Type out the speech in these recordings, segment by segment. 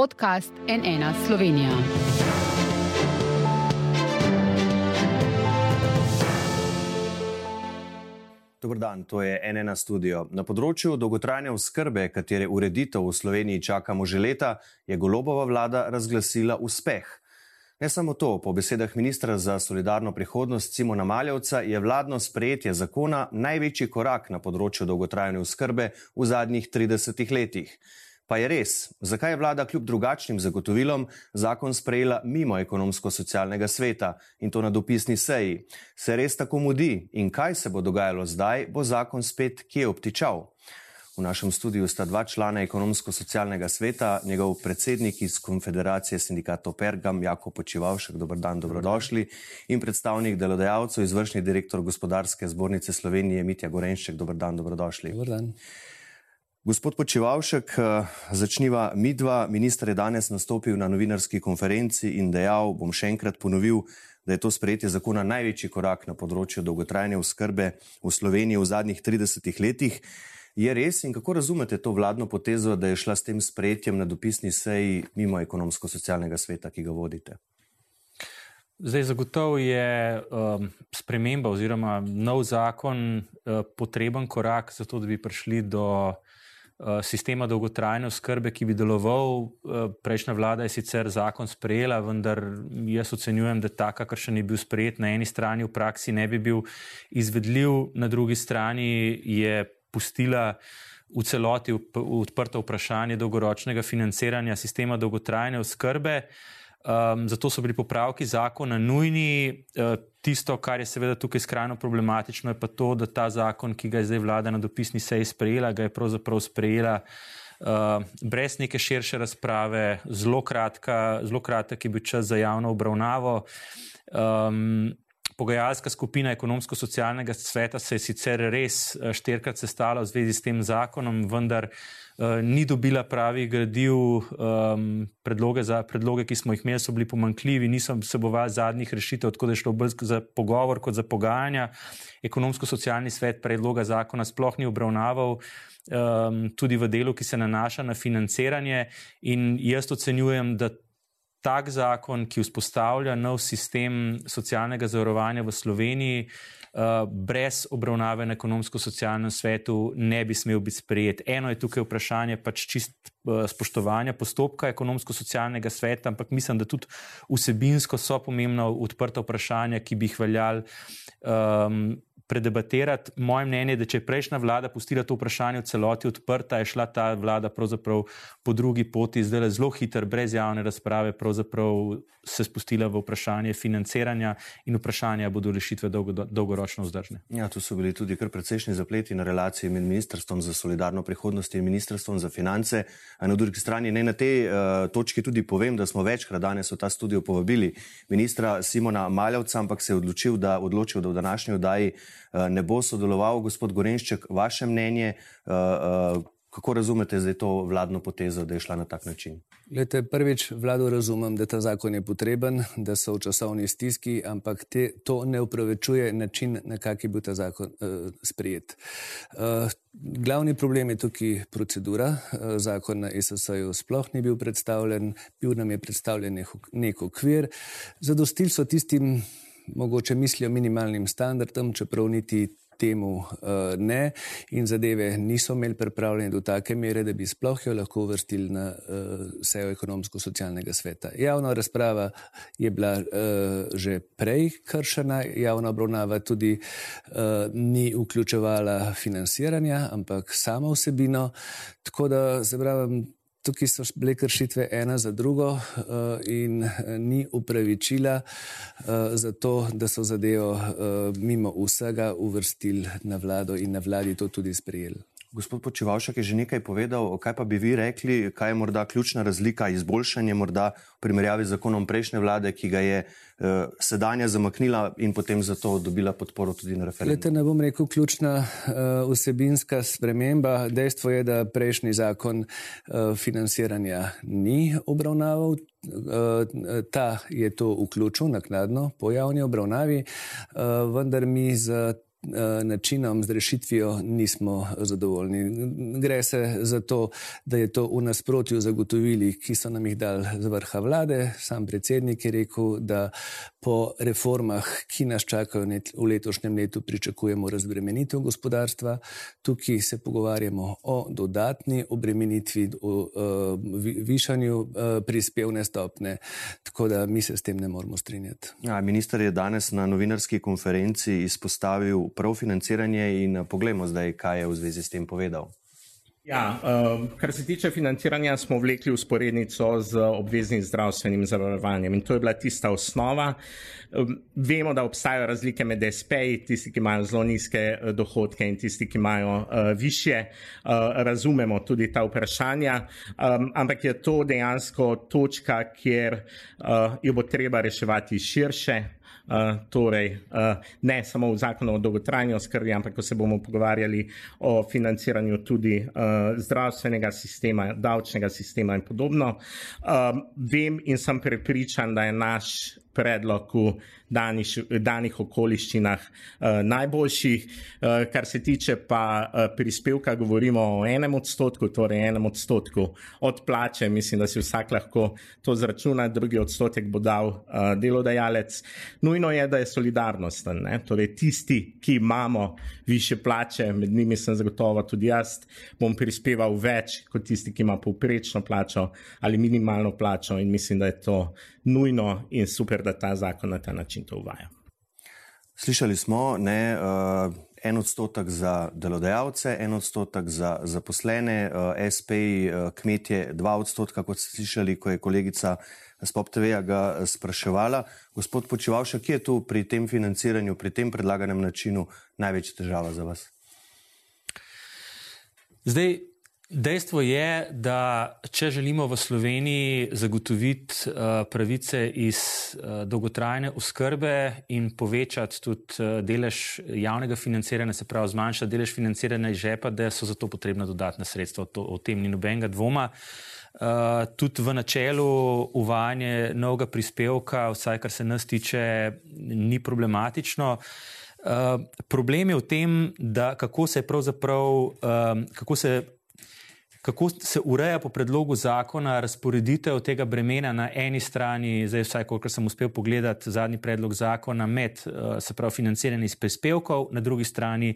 podcast NN Slovenija. Dobrodan, to je NN studio. Na področju dolgotrajne oskrbe, katere ureditev v Sloveniji čakamo že leta, je golobova vlada razglasila uspeh. Ne samo to, po besedah ministra za solidarno prihodnost Simona Maljevca je vladno sprejetje zakona največji korak na področju dolgotrajne oskrbe v zadnjih 30 letih. Pa je res, zakaj je vlada kljub drugačnim zagotovilom zakon sprejela mimo ekonomsko-socialnega sveta in to na dopisni seji? Se res tako mudi in kaj se bo dogajalo zdaj, bo zakon spet kje obtičal? V našem studiu sta dva člana ekonomsko-socialnega sveta, njegov predsednik iz Konfederacije sindikatov Pergam, Jako Počivalšek, dober dan, dobrodošli, in predstavnik delodajalcev, izvršni direktor gospodarske zbornice Slovenije, Mitja Gorenšček, dober dan, dobrodošli. Dobar dan. Gospod Počivalšek, začniva midva. Minister je danes nastopil na novinarski konferenci in dejal, bom še enkrat ponovil, da je to sprejetje zakona največji korak na področju dolgotrajne oskrbe v Sloveniji v zadnjih 30 letih. Je res in kako razumete to vladno potezo, da je šla s tem sprejetjem na dopisni seji mimo ekonomsko-socialnega sveta, ki ga vodite? Zdaj, zagotovo je um, sprememba oziroma nov zakon uh, potreben korak za to, da bi prišli do sistema dolgotrajne oskrbe, ki bi deloval. Uh, prejšnja vlada je sicer zakon sprejela, vendar jaz ocenjujem, da ta, kakršen je bil sprejet na eni strani, v praksi ne bi bil izvedljiv, na drugi strani je pustila v celoti odprto vprašanje dolgoročnega financiranja sistema dolgotrajne oskrbe. Um, zato so bili popravki zakona nujni. Uh, tisto, kar je seveda tukaj skrajno problematično, je pa to, da ta zakon, ki ga je zdaj vlada na dopisni seji sprejela, ga je pravzaprav sprejela uh, brez neke širše razprave, zelo, kratka, zelo kratek je bil čas za javno obravnavo. Um, Pogajalska skupina ekonomsko-socialnega sveta se je sicer res eh, štirikrat sestala v zvezi s tem zakonom, vendar uh, ni dobila pravih gradiv. Um, predloge, za, predloge, ki smo jih imeli, so bili pomankljivi, niso vsebovali zadnjih rešitev, tako da je šlo bolj za pogovor kot za pogajanja. Ekonomsko-socialni svet predloga zakona sploh ni obravnaval. Um, tudi v delu, ki se nanaša na financiranje, in jaz ocenjujem, da tak zakon, ki vzpostavlja nov sistem socialnega zavarovanja v Sloveniji, uh, brez obravnave na ekonomsko-socialnem svetu, ne bi smel biti sprejet. Eno je tukaj vprašanje pač čist uh, spoštovanja postopka ekonomsko-socialnega sveta, ampak mislim, da tudi vsebinsko so pomembna odprta vprašanja, ki bi jih veljali. Um, predebatirati. Moje mnenje je, da če je prejšnja vlada pustila to vprašanje v celoti odprta, je šla ta vlada po drugi poti, zdaj le zelo hiter, brez javne razprave, se spustila v vprašanje financiranja in vprašanja, bodo rešitve dolgo, dolgoročno vzdržne. Ja, tu so bili tudi kar precejšnji zapleti na relaciji med Ministrstvom za solidarno prihodnost in Ministrstvom za finance. Na drugi strani ne na tej uh, točki tudi povem, da smo večkrat danes v ta studio povabili ministra Simona Maljavca, ampak se je odločil, da, odločil, da v današnji oddaji uh, ne bo sodeloval, gospod Gorenšček, vaše mnenje, eh, eh, kako razumete zdaj to vladno potezo, da je šla na tak način? Lete, prvič, vlado razumem, da ta zakon je potreben, da so v časovni stiski, ampak te, to ne upravičuje način, na kak je bil ta zakon uh, sprijet. Uh, glavni problem je tukaj procedura. Uh, zakon na SSO-ju sploh ni bil predstavljen, bil nam je predstavljen nek okvir. Zadostili so tistim mogoče mislijo minimalnim standardom, čeprav niti temu uh, ne in zadeve niso imeli pripravljene do take mere, da bi sploh jo lahko uvrstili na uh, sejo ekonomsko-socialnega sveta. Javna razprava je bila uh, že prej kršena, javna obravnava tudi uh, ni vključevala financiranja, ampak samo vsebino, tako da se pravim, Tukaj so bile kršitve ena za drugo uh, in uh, ni upravičila uh, za to, da so zadevo mimo vsega uvrstili na vlado in na vladi to tudi sprejeli. Gospod Počivalšek je že nekaj povedal, kaj pa bi vi rekli, kaj je morda ključna razlika, izboljšanje morda v primerjavi z zakonom prejšnje vlade, ki ga je uh, sedanja zamaknila in potem zato dobila podporo tudi na referendumu? Lete, ne bom rekel ključna uh, vsebinska sprememba. Dejstvo je, da prejšnji zakon uh, financiranja ni obravnaval. Uh, ta je to vključil naknadno po javni obravnavi, uh, vendar mi za načinom, z rešitvijo nismo zadovoljni. Gre se za to, da je to v nasprotju zagotovili, ki so nam jih dali z vrha vlade. Sam predsednik je rekel, da po reformah, ki nas čakajo v letošnjem letu, pričakujemo razbremenitev gospodarstva. Tukaj se pogovarjamo o dodatni obremenitvi, o višanju prispevne stopne, tako da mi se s tem ne moremo strinjati. Ja, minister je danes na novinarski konferenci izpostavil prav financiranje in poglejmo zdaj, kaj je v zvezi s tem povedal. Ja, kar se tiče financiranja, smo vlekli usporednico z obveznim zdravstvenim zavarovanjem in to je bila tista osnova. Vemo, da obstajajo razlike med SP-ji, tisti, ki imajo zelo nizke dohodke in tisti, ki imajo više. Razumemo tudi ta vprašanja, ampak je to dejansko točka, kjer jo bo treba reševati širše. Uh, torej, uh, ne samo v zakonu o dolgotrajni oskrbi, ampak ko se bomo pogovarjali o financiranju tudi uh, zdravstvenega sistema, davčnega sistema in podobno. Uh, vem in sem prepričan, da je naš predlog v danih, danih okoliščinah uh, najboljših. Uh, kar se tiče pa uh, prispevka, govorimo o enem odstotku, torej enem odstotku od plače. Mislim, da si vsak lahko to zračuna, drugi odstotek bo dal uh, delodajalec. Nujno je, da je solidarnosten. Ne? Torej, tisti, ki imamo više plače, med njimi sem zagotovo tudi jaz, bom prispeval več kot tisti, ki ima povprečno plačo ali minimalno plačo in mislim, da je to nujno in super, da ta zakon na ta način to uvaja. Slišali smo, ne, uh, en odstotek za delodajalce, en odstotek za zaposlene, uh, SP, uh, kmetje, dva odstotka, kot ste slišali, ko je kolegica Spop TV-ja ga spraševala. Gospod Počivalša, kje je tu pri tem financiranju, pri tem predlaganem načinu največja težava za vas? Zdaj, Dejstvo je, da če želimo v Sloveniji zagotoviti uh, pravice iz uh, dolgotrajne oskrbe in povečati tudi uh, delež javnega financiranja, se pravi zmanjšati delež financiranja iz žepa, da so za to potrebna dodatna sredstva. To, o tem ni nobenega dvoma. Tudi v načelu uvajanje novega prispevka, vsaj kar se nas tiče, ni problematično. Problem je v tem, da kako se pravzaprav, uh, kako se kako se ureja po predlogu zakona razporeditev tega bremena na eni strani, zdaj vsaj, kolikor sem uspel pogledati zadnji predlog zakona, med eh, se pravi financiranje iz prispevkov, na drugi strani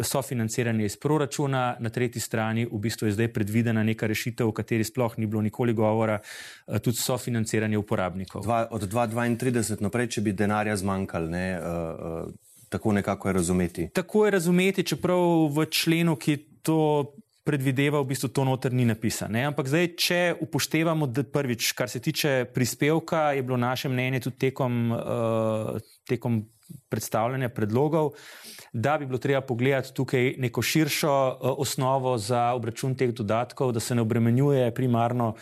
sofinanciranje iz proračuna, na tretji strani v bistvu je zdaj predvidena neka rešitev, o kateri sploh ni bilo nikoli govora, eh, tudi sofinanciranje uporabnikov. Dva, od 2032 naprej, če bi denarja zmanjkalo, ne. Uh, uh... Tako nekako je razumeti. Tako je razumeti, čeprav v členu, ki to predvideva, v bistvu to noter ni napisano. Ampak zdaj, če upoštevamo, da prvič, kar se tiče prispevka, je bilo naše mnenje tudi tekom, uh, tekom predstavljanja predlogov, da bi bilo treba pogledati tukaj neko širšo uh, osnovo za obračun teh dodatkov, da se ne obremenjuje primarno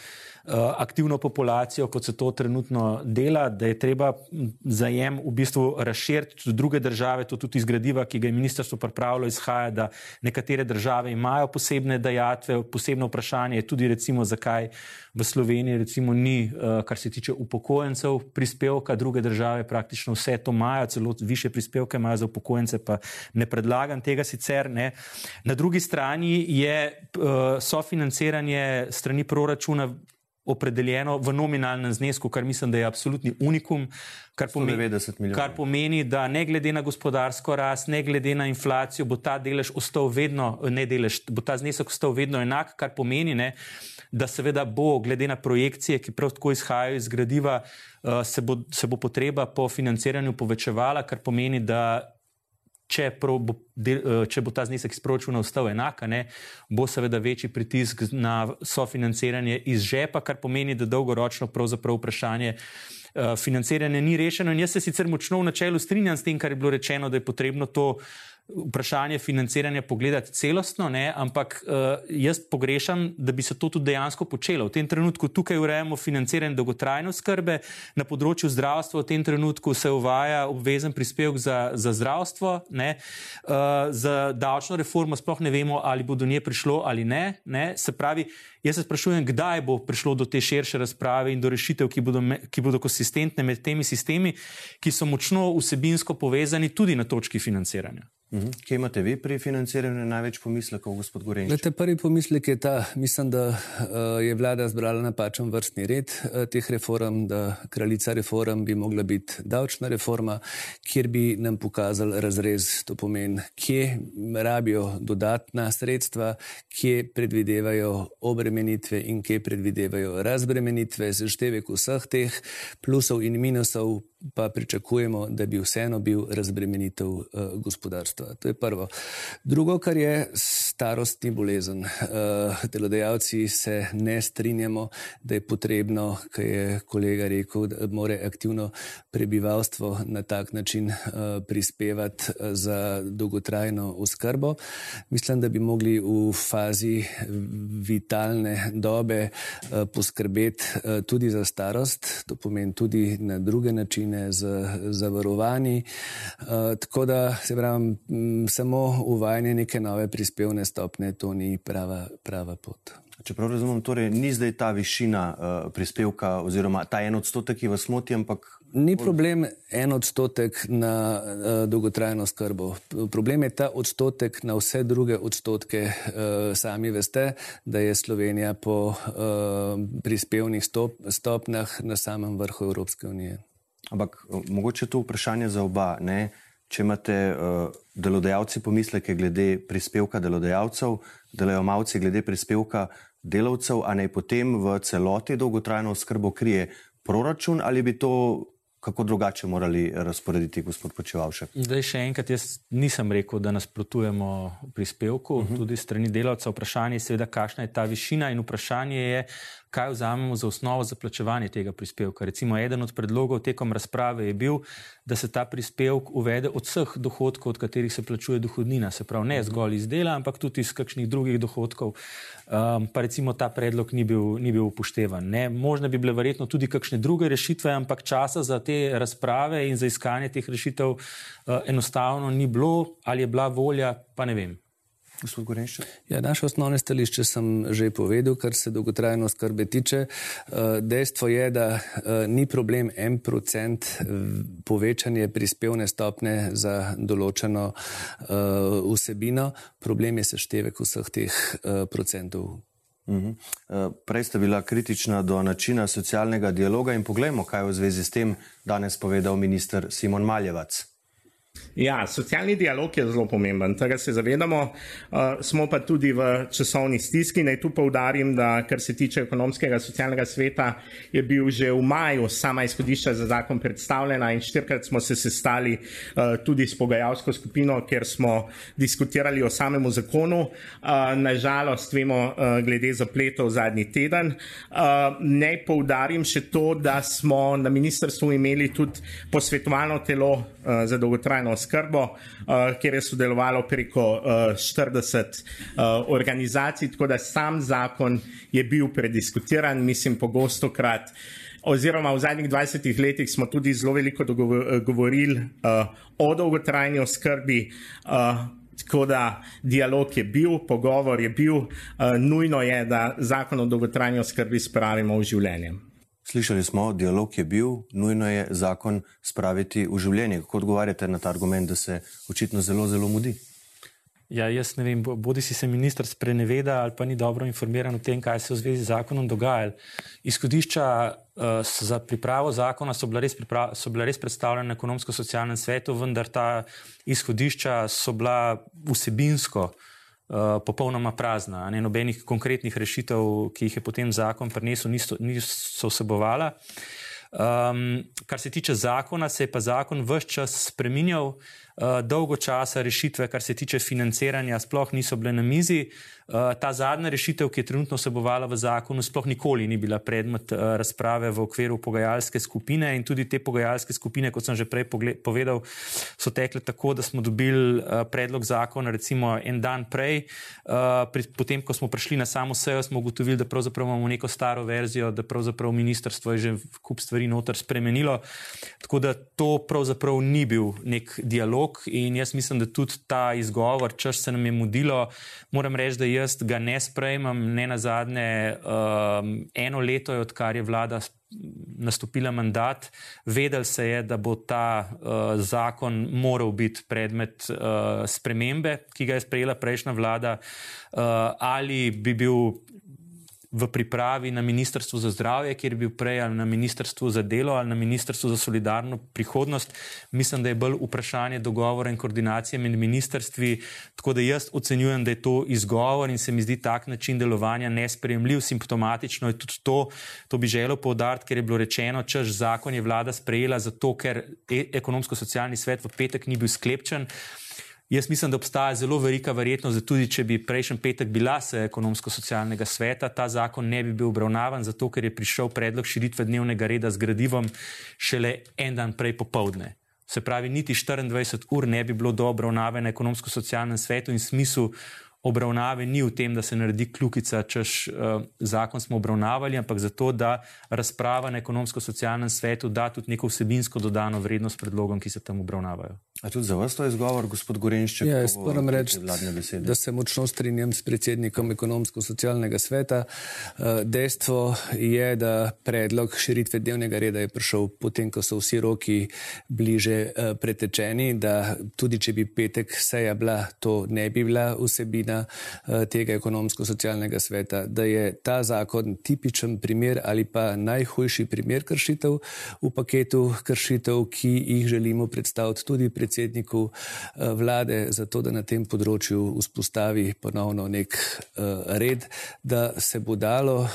Eh, aktivno populacijo, kot se to trenutno dela, da je treba zajem v bistvu razširiti tudi druge države, to tudi izgradiva, ki ga je ministrstvo pripravilo, izhaja, da nekatere države imajo posebne dajatve, posebno vprašanje je tudi recimo, zakaj v Sloveniji recimo ni, eh, kar se tiče upokojencev, prispevka, druge države praktično vse to imajo, celo više prispevke imajo za upokojence, pa ne predlagam tega sicer. Ne. Na drugi strani je uh, sofinanciranje strani proračuna opredeljeno v nominalnem znesku, kar mislim, da je absolutni unikum, kar pomeni, kar pomeni, da ne glede na gospodarsko rast, ne glede na inflacijo, bo ta delež ostal vedno, ne delež, bo ta znesek ostal vedno enak, kar pomeni, ne, da seveda bo glede na projekcije, ki prav tako izhajajo iz gradiva, uh, se, bo, se bo potreba po financiranju povečevala, kar pomeni, da če, bo, del, eh, če bo ta znesek iz proračuna ostal enak, ne, bo seveda večji pritisk na sofinanciranje iz žepa, kar pomeni, da dolgoročno pravzaprav vprašanje uh, financiranja ni rešeno. In jaz se sicer močno v načelu strinjam s tem, kar je bilo rečeno, da je potrebno to vprašanje financiranja pogledati celostno, ne, ampak uh, jaz pogrešam, da bi se to tudi dejansko počelo. V tem trenutku tukaj urejamo financiranje dolgotrajne skrbe, na področju zdravstva v tem trenutku se uvaja obvezen prispevek za, za zdravstvo, ne, uh, za davčno reformo sploh ne vemo, ali bo do nje prišlo ali ne. ne. Se pravi, Jaz se sprašujem, kdaj bo prišlo do te širše razprave in do rešitev, ki bodo, ki bodo konsistentne med temi sistemi, ki so močno vsebinsko povezani tudi na točki financiranja. Mhm. Kje imate vi pri financiranju največ pomislekov, gospod Gorenč? Prvi pomislek je ta, mislim, da uh, je vlada zbrala napačen vrstni red uh, teh reform, da kraljica reform bi mogla biti davčna reforma, kjer bi nam pokazali razrez, to pomeni, kje rabijo dodatna sredstva, kje predvidevajo obremenitve in kje predvidevajo razbremenitve, seštevek vseh teh plusov in minusov pa pričakujemo, da bi vseeno bil razbremenitev uh, gospodarstva. To je prvo. Drugo, kar je starostni bolezen. Uh, delodajalci se ne strinjamo, da je potrebno, kar je kolega rekel, da more aktivno prebivalstvo na tak način uh, prispevati za dolgotrajno oskrbo. Mislim, da bi mogli v fazi vitalne dobe uh, poskrbeti uh, tudi za starost, to pomeni tudi na druge načine družine z zavarovanji. Uh, tako da se pravi, samo uvajanje neke nove prispevne stopne, to ni prava, prava pot. Čeprav razumem, torej ni zdaj ta višina uh, prispevka oziroma ta en odstotek, ki vas moti, ampak. Ni problem en odstotek na uh, dolgotrajno skrbo. Problem je ta odstotek na vse druge odstotke. Uh, sami veste, da je Slovenija po uh, prispevnih stop, stopnjah na samem vrhu Evropske unije. Ampak eh, mogoče to vprašanje za oba. Ne? Če imate uh, delodajalci pomisleke glede prispevka delodajalcev, delojemalci glede prispevka delavcev, a naj potem v celoti dolgotrajno oskrbo krije proračun ali bi to kako drugače morali razporediti, gospod Počevalšek? Zdaj še enkrat, jaz nisem rekel, da nasprotujemo prispevku, uh mhm. -huh. tudi strani delavca. Vprašanje je seveda, kakšna je ta višina in vprašanje je, kaj vzamemo za osnovo za plačevanje tega prispevka. Recimo, eden od predlogov tekom razprave je bil, da se ta prispevek uvede od vseh dohodkov, od katerih se plačuje dohodnina, se pravi ne zgolj iz dela, ampak tudi iz kakšnih drugih dohodkov. Um, pa recimo ta predlog ni bil, ni bil upoštevan. Ne? Možno bi bile verjetno tudi kakšne druge rešitve, ampak časa za te razprave in za iskanje teh rešitev uh, enostavno ni bilo, ali je bila volja, pa ne vem. Ja, naše osnovne stališče sem že povedal, kar se dolgotrajno skrbe tiče. Eh, dejstvo je, da eh, ni problem en procent eh, povečanje prispevne stopne za določeno vsebino, problem je seštevek vseh teh procentov. Uhum. Prej ste bila kritična do načina socialnega dialoga in poglejmo, kaj je v zvezi s tem danes povedal minister Simon Maljevac. Ja, socialni dialog je zelo pomemben, tega se zavedamo. Uh, smo pa tudi v časovni stiski. Naj tu povdarim, da kar se tiče ekonomskega socialnega sveta, je bil že v maju sama izhodišča za zakon predstavljena in štirikrat smo se sestali uh, tudi s pogajalsko skupino, kjer smo diskutirali o samemu zakonu. Uh, Nažalost, vemo, uh, glede zapletov zadnji teden. Uh, naj povdarim še to, da smo na ministrstvu imeli tudi posvetovalno telo uh, za dolgotrajno dolgotrajno oskrbo, uh, kjer je sodelovalo preko uh, 40 uh, organizacij, tako da sam zakon je bil prediskutiran, mislim, pogosto krat. Oziroma, v zadnjih 20 letih smo tudi zelo veliko govorili uh, o dolgotrajni oskrbi, uh, tako da dialog je bil, pogovor je bil, uh, nujno je, da zakon o dolgotrajni oskrbi spravimo v življenje. Slišali smo, dialog je bil, nujno je zakon spraviti v življenje. Kako odgovarjate na ta argument, da se očitno zelo, zelo mudi? Ja, jaz ne vem, bodi si se ministr spreneveda ali pa ni dobro informiran o tem, kaj se v zvezi z zakonom dogaja. Izhodišča uh, za pripravo zakona so bila, res so bila res predstavljena na ekonomsko-socialnem svetu, vendar ta izhodišča so bila vsebinsko uh, Eh, popolnoma prazna. Ne, nobenih konkretnih rešitev, ki jih je potem zakon prinesel, niso, niso vsebovala. Um, kar se tiče zakona, se je pa zakon vse čas spremenjal. Uh, dolgo časa rešitve, kar se tiče financiranja, sploh niso bile na mizi. Eh, ta zadnja rešitev, ki je trenutno sebovala v zakonu, sploh nikoli ni bila predmet uh, razprave v okviru pogajalske skupine in tudi te pogajalske skupine, kot sem že prej povedal, so tekle tako, da smo dobili predlog zakona recimo en dan prej, potem, ko smo prišli na samo sejo, smo ugotovili, da pravzaprav imamo neko staro verzijo, da pravzaprav ministrstvo je že kup stvari noter spremenilo. Tako da to pravzaprav ni bil nek dialog. Rok in jaz mislim, da tudi ta izgovor, češ se nam je mudilo, moram reči, da jaz ga ne sprejmem, ne na zadnje. Um, eno leto je, odkar je vlada nastopila mandat, vedel se je, da bo ta uh, zakon moral biti predmet uh, spremembe, ki ga je sprejela prejšnja vlada, uh, ali bi bil v pripravi na Ministrstvu za zdravje, kjer je bil prej ali na Ministrstvu za delo ali na Ministrstvu za solidarno prihodnost. Mislim, da je bolj vprašanje dogovora in koordinacije med ministrstvi. Tako da jaz ocenjujem, da je to izgovor in se mi zdi tak način delovanja nespremljiv, simptomatično je tudi to. To bi želel povdariti, ker je bilo rečeno, čež zakon je vlada sprejela zato, ker e-, ekonomsko-socialni svet v petek ni bil sklepčen. Jaz mislim, da obstaja zelo velika verjetnost, da tudi če bi prejšnji petek bila se ekonomsko-socialnega sveta, ta zakon ne bi bil obravnavan, zato ker je prišel predlog širitve dnevnega reda z gradivom šele en dan prej popovdne. Se pravi, niti 24 ur ne bi bilo do obravnave na ekonomsko-socialnem svetu in smislu obravnave ni v tem, da se naredi kljukica, češ uh, zakon smo obravnavali, ampak zato, da razprava na ekonomsko-socialnem svetu da tudi neko vsebinsko dodano vrednost predlogom, ki se tam obravnavajo. A tudi za vas to je izgovor, gospod Gorenšček? Ja, jaz moram reči, da se močno strinjam s predsednikom ekonomsko-socialnega sveta. Uh, dejstvo je, da predlog širitve dnevnega reda je prišel potem, ko so vsi roki bliže uh, pretečeni, da tudi če bi petek seja bila, to ne bi bila vsebina Eh, tega ekonomsko-socialnega sveta, da je ta zakon tipičen primer ali pa najhujši primer kršitev v paketu kršitev, ki jih želimo predstaviti tudi predsedniku eh, vlade, zato da na tem področju vzpostavi ponovno nek eh, red, da se bo dalo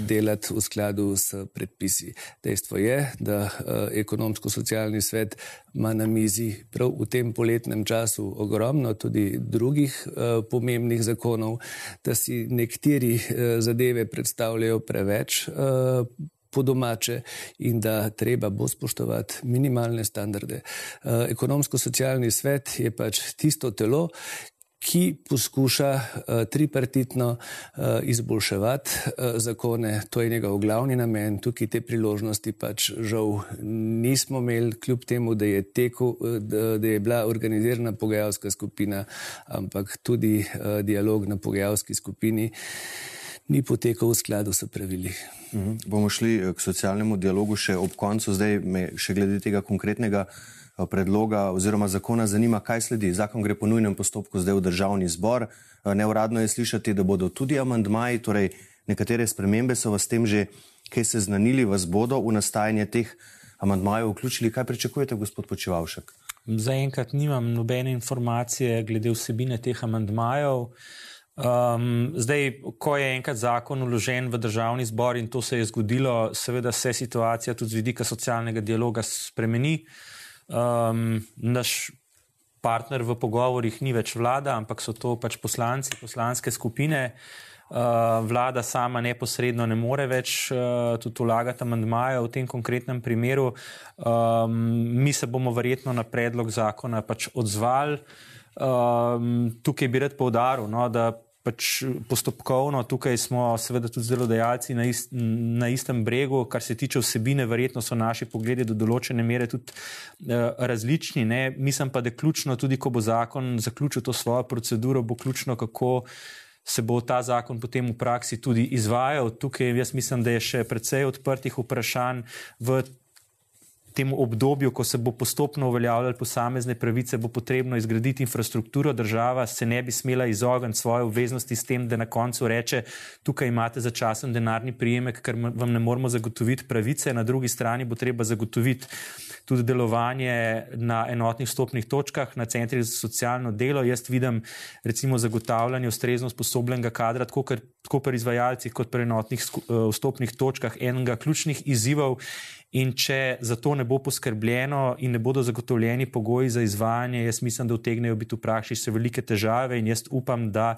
delati v skladu s predpisi. Dejstvo je, da ekonomsko-socialni svet ima na mizi prav v tem poletnem času ogromno tudi drugih pomembnih pomembnih zakonov, da si nekateri eh, zadeve predstavljajo preveč. Eh, po domače in da treba bo spoštovati minimalne standarde. Eh, ekonomsko-socialni svet je pač tisto telo, ki poskuša uh, tripartitno uh, izboljševati uh, zakone. To je njegov glavni namen. Tukaj te priložnosti pač žal nismo imeli, kljub temu, da je, teku, da, da je bila organizirana pogajalska skupina, ampak tudi uh, dialog na pogajalski skupini ni potekal v skladu s pravili. Mhm. Bomo šli k socialnemu dialogu še ob koncu, zdaj me še glede tega konkretnega. Eh, predloga oziroma zakona zanima, kaj sledi. Zakon gre po nujnem postopku zdaj v državni zbor. Eh, neuradno je slišati, da bodo tudi amandmaji, torej nekatere spremembe so vas tem že kaj seznanili, vas bodo v nastajanje teh amandmajev vključili. Kaj pričakujete, gospod Počevalšek? Zaenkrat nimam nobene informacije glede vsebine teh amandmajev. Um, zdaj, ko je enkrat zakon uložen v državni zbor in to se je zgodilo, seveda se situacija tudi z vidika socialnega dialoga spremeni. Um, naš partner v pogovorih ni več vlada, ampak so to pač poslanci, poslanske skupine. Uh, vlada sama neposredno ne more več uh, tudi vlagati amandmaja v tem konkretnem primeru. Um, mi se bomo verjetno na predlog zakona pač odzvali. Um, tukaj bi rad povdaril, no, da pač postopkovno, tukaj smo seveda tudi zelo dejalci na, ist, na istem bregu, kar se tiče vsebine, verjetno so naši pogledi do določene mere tudi uh, različni. Ne? Mislim pa, da je ključno, tudi ko bo zakon zaključil to svojo proceduro, bo ključno, kako se bo ta zakon potem v praksi tudi izvajal. Tukaj jaz mislim, da je še precej odprtih vprašanj v tem obdobju, ko se bo postopno uveljavljalo posamezne pravice, bo potrebno izgraditi infrastrukturo. Država se ne bi smela izogniti svoje obveznosti s tem, da na koncu reče: tukaj imate začasen denarni prijemek, ker vam ne moremo zagotoviti pravice, na drugi strani bo treba zagotoviti tudi delovanje na enotnih stopnih točkah, na centrih za socialno delo. Jaz vidim, recimo, zagotavljanje ustrezno sposobljenega kadra, tako, kar, tako pri izvajalcih, kot pri enotnih stopnih točkah, enega ključnih izzivov. In če za to ne bo poskrbljeno in ne bodo zagotovljeni pogoji za izvajanje, jaz mislim, da utegnejo biti v praksi še velike težave. In jaz upam, da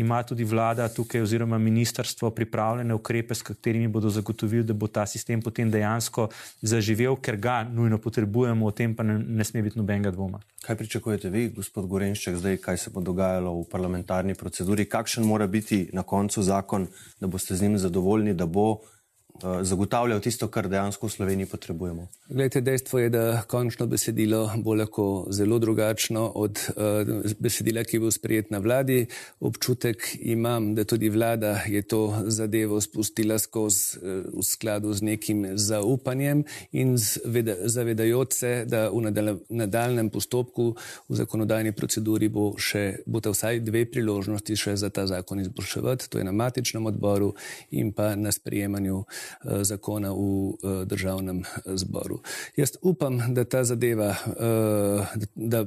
ima tudi vlada tukaj, oziroma ministrstvo, pripravljene ukrepe, s katerimi bodo zagotovili, da bo ta sistem potem dejansko zaživel, ker ga nujno potrebujemo, o tem pa ne, ne sme biti nobenega dvoma. Kaj pričakujete vi, gospod Gorenšček, zdaj, kaj se bo dogajalo v parlamentarni proceduri? Kakšen mora biti na koncu zakon, da boste z njim zadovoljni, da bo uh, zagotavljal tisto, kar dejansko v Sloveniji potrebujemo. Glede, dejstvo je, da končno besedilo bo lahko zelo drugačno od uh, besedila, ki bo sprejet na vladi. Občutek imam, da tudi vlada je to zadevo spustila skozi uh, v skladu z nekim zaupanjem in zavedajoč se, da v nadaljem postopku v zakonodajni proceduri bo še bo vsaj dve priložnosti še za ta zakon izboljševati. To je na matičnem odboru in pa na sprejemanju uh, zakona v uh, državnem zboru. Jaz upam, da ta zadeva, da,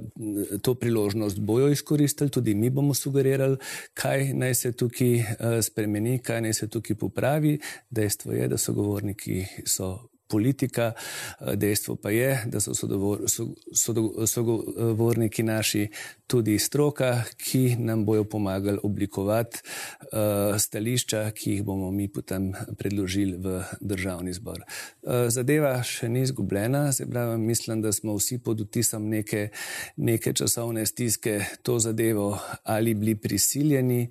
to priložnost bojo izkoristili, tudi mi bomo sugerirali, kaj naj se tukaj spremeni, kaj naj se tukaj popravi. Dejstvo je, da so govorniki so politika. Eh, dejstvo pa je, da so sogovorniki naši tudi stroka, ki nam bojo pomagali oblikovati uh, stališča, ki jih bomo mi potem predložili v državni zbor. Uh, zadeva še ni izgubljena, se pravi, mislim, da smo vsi pod utisom neke, neke časovne stiske to zadevo ali bili prisiljeni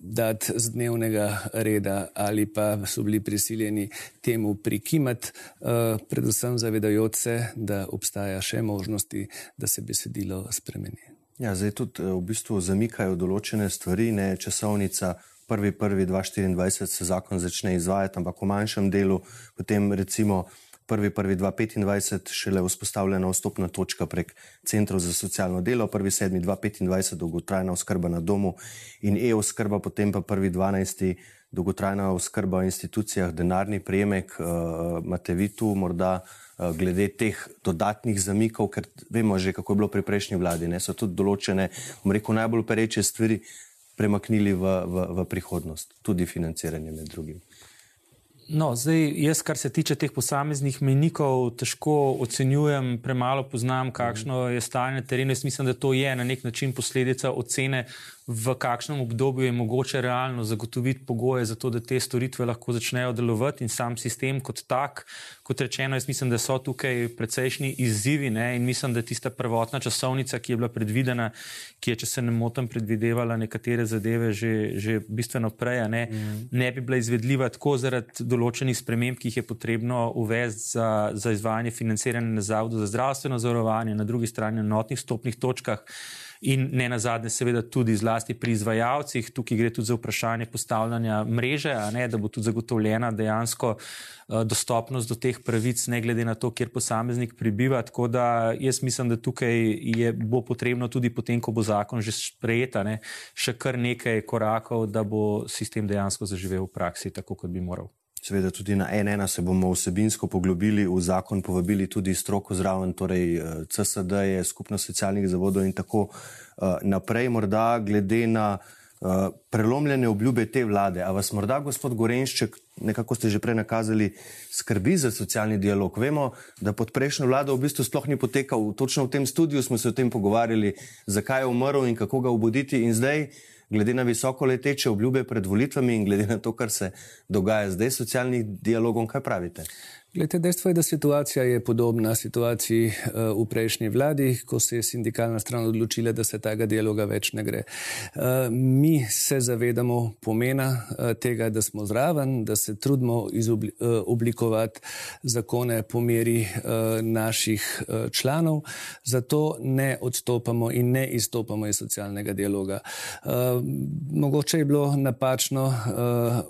dati z dnevnega reda ali pa so bili prisiljeni strani temu prikimati, uh, predvsem zavedajoč se, da obstaja še možnosti, da se besedilo spremeni. Ja, zdaj tudi eh, v bistvu zamikajo določene stvari, ne časovnica. 1.1.2024 se zakon začne izvajati, ampak v manjšem delu, potem recimo 1.1.2025 šele vzpostavljena vstopna točka prek centrov za socialno delo, 1.7.2025 dolgotrajna oskrba na domu in e-oskrba, potem pa 1.12 dolgotrajna oskrba v institucijah, denarni prejemek, imate vi tu morda uh, glede teh dodatnih zamikov, ker vemo že, kako je bilo pri prejšnji vladi, ne so tudi določene, bom rekel, najbolj pereče stvari premaknili v, v, v prihodnost, tudi financiranje med drugim. No, zdaj, jaz, kar se tiče teh posameznih menikov, težko ocenjujem, premalo poznam, kakšno je stanje na terenu. Jaz mislim, da to je na nek način posledica ocene v kakšnem obdobju je mogoče realno zagotoviti pogoje za to, da te storitve lahko začnejo delovati in sam sistem kot tak. Kot rečeno, jaz mislim, da so tukaj precejšnji izzivi ne? in mislim, da tista prvotna časovnica, ki je bila predvidena, ki je, če se ne motim, predvidevala nekatere zadeve že, že bistveno prej, ne? Mm. ne bi bila izvedljiva tako zaradi določenih sprememb, ki jih je potrebno uvesti za, za izvajanje financiranja na Zavodu za zdravstveno zavarovanje, na drugi strani na notnih stopnih točkah in ne na zadnje, seveda, tudi zlasti pri izvajalcih. Tukaj gre tudi za vprašanje postavljanja mreže, ne, da bo tudi zagotovljena dejansko uh, dostopnost do teh pravic, ne glede na to, kjer posameznik prebiva. Tako da jaz mislim, da tukaj je, bo potrebno tudi potem, ko bo zakon že sprejeta, ne, še kar nekaj korakov, da bo sistem dejansko zaživel v praksi, tako kot bi moral. Seveda tudi na NN se bomo vsebinsko poglobili v zakon, povabili tudi stroko zraven, torej eh, CSD, -je, skupnost socialnih zavodov in tako uh, naprej. Morda glede na uh, prelomljene obljube te vlade, a vas morda, gospod Gorenšček, nekako ste že prej nakazali, skrbi za socialni dialog. Vemo, da pod prejšnjo vlado v bistvu sploh ni potekal, točno v tem studiu smo se o tem pogovarjali, zakaj je umrl in kako ga obuditi in zdaj glede na visoko leteče obljube pred volitvami in glede na to, kar se dogaja zdaj s socialnim dialogom, kaj pravite? Glede, dejstvo je, da situacija je podobna situaciji uh, v prejšnji vladi, ko se je sindikalna stran odločila, da se tega dialoga več ne gre. Uh, mi se zavedamo pomena uh, tega, da smo zraven, da se trudimo oblikovati zakone po meri naših članov, zato ne odstopamo in ne izstopamo iz socialnega dialoga. Mogoče je bilo napačno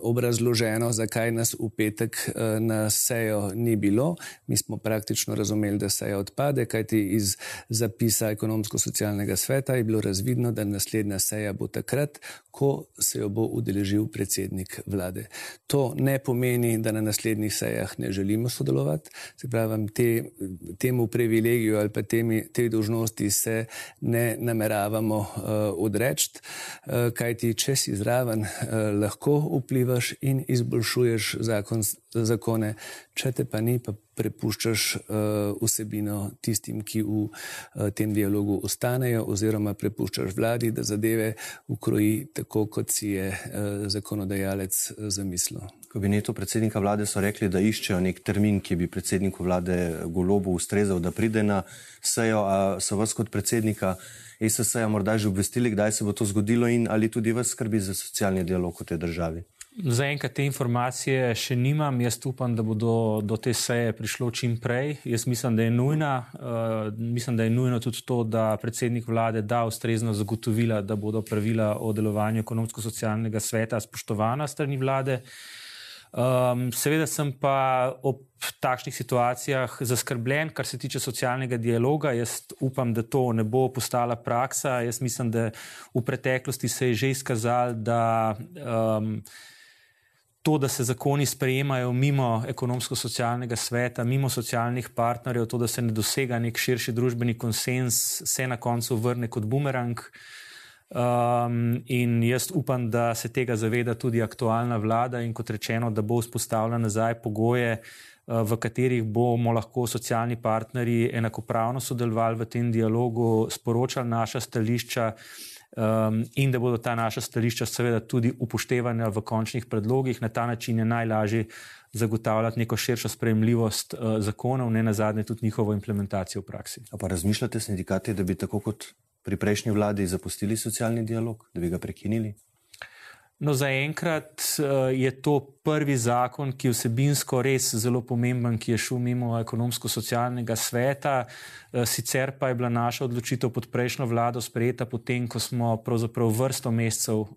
obrazloženo, zakaj nas v petek na sejo ni bilo. Mi smo praktično razumeli, da se je odpade, kajti iz zapisa ekonomsko-socialnega sveta je bilo razvidno, da naslednja seja bo takrat, ko se jo bo udeležil predsednik vlade. To ne pomeni, da na naslednjih sejah ne želimo sodelovati, se pravi, te, temu privilegiju ali pa temi, te dožnosti se ne nameravamo uh, odreči, uh, kajti če si zraven, uh, lahko vplivaš in izboljšuješ zakon, zakone, če te pa ni, pa prepuščaš uh, vsebino tistim, ki v uh, tem dialogu ostanejo, oziroma prepuščaš vladi, da zadeve ukroji tako, kot si je uh, zakonodajalec zamislil. Kabinetu predsednika vlade so rekli, da iščejo nek termin, ki bi predsedniku vlade golobu ustrezal, da pride na sejo, a so vas kot predsednika. ESS-a morda že obvestili, kdaj se bo to zgodilo in ali tudi vas skrbi za socialni dialog v tej državi? Zaenkrat te informacije še nimam. Jaz upam, da bo do, do te seje prišlo čim prej. Jaz mislim, da je nujna. Uh, mislim, da je nujno tudi to, da predsednik vlade da ustrezno zagotovila, da bodo pravila o delovanju ekonomsko-socialnega sveta spoštovana strani vlade. Um, seveda sem pa ob takšnih situacijah zaskrbljen, kar se tiče socialnega dialoga. Jaz upam, da to ne bo postala praksa. Jaz mislim, da v preteklosti se je že izkazalo, da. Um, to, da se zakoni sprejemajo mimo ekonomsko-socialnega sveta, mimo socialnih partnerjev, to, da se ne dosega nek širši družbeni konsens, se na koncu vrne kot bumerang. Um, in jaz upam, da se tega zaveda tudi aktualna vlada in kot rečeno, da bo vzpostavila nazaj pogoje, uh, v katerih bomo lahko socialni partnerji enakopravno sodelovali v tem dialogu, sporočali naša stališča um, in da bodo ta naša stališča seveda tudi upoštevana v končnih predlogih. Na ta način je najlažje zagotavljati neko širšo sprejemljivost uh, zakonov, ne na zadnje tudi njihovo implementacijo v praksi. A pa razmišljate sindikati, da bi tako kot pri prejšnji vladi zapustili socialni dialog, da bi ga prekinili? No, zaenkrat uh, je to prvi zakon, ki je vsebinsko res zelo pomemben, ki je šel mimo ekonomsko-socialnega sveta. Uh, sicer pa je bila naša odločitev pod prejšnjo vlado sprejeta potem, ko smo vrsto mesecev uh,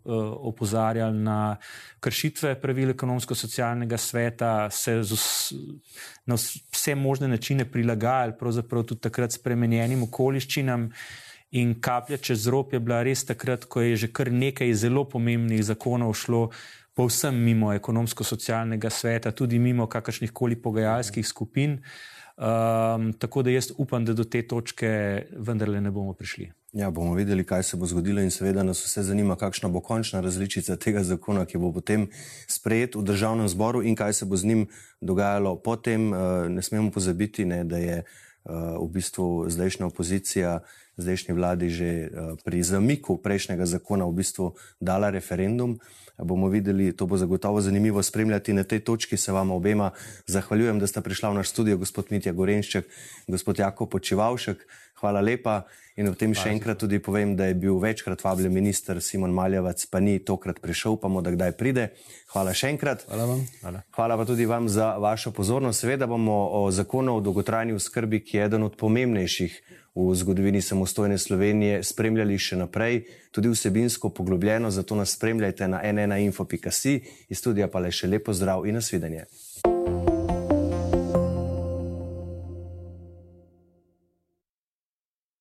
opozarjali na kršitve pravil ekonomsko-socialnega sveta, se vs, na vse možne načine prilagajali, pravzaprav tudi takrat spremenjenim okoliščinam. In kaplja čez rob je bila res takrat, ko je že kar nekaj zelo pomembnih zakonov šlo povsem mimo ekonomsko-socialnega sveta, tudi mimo kakršnih koli pogajalskih skupin. Um, tako da jaz upam, da do te točke vendarle ne bomo prišli. Ja, bomo videli, kaj se bo zgodilo, in seveda nas vse zanima, kakšna bo končna različica tega zakona, ki bo potem sprejet v državnem zboru in kaj se bo z njim dogajalo potem. Uh, ne smemo pozabiti, ne, da je v bistvu zdajšnja opozicija zdajšnji vladi že eh, pri zamiku prejšnjega zakona v bistvu dala referendum. Bomo videli, to bo zagotovo zanimivo spremljati. Na tej točki se vam obema zahvaljujem, da ste prišli v naš studio, gospod Mitja Gorenšček gospod Jako Počivalšek. Hvala lepa. In v tem še enkrat tudi povem, da je bil večkrat vabljen minister Simon Maljevac, pa ni tokrat prišel, pa mu da kdaj pride. Hvala še enkrat. Hvala vam. Hvala. Hvala pa tudi vam za vašo pozornost. Seveda bomo o zakonu o dolgotrajni oskrbi, ki je eden od pomembnejših v zgodovini samostojne Slovenije spremljali še naprej, tudi vsebinsko poglobljeno, zato nas spremljajte na nnainfo.si, iz studija pa le še lepo zdrav in nasvidenje.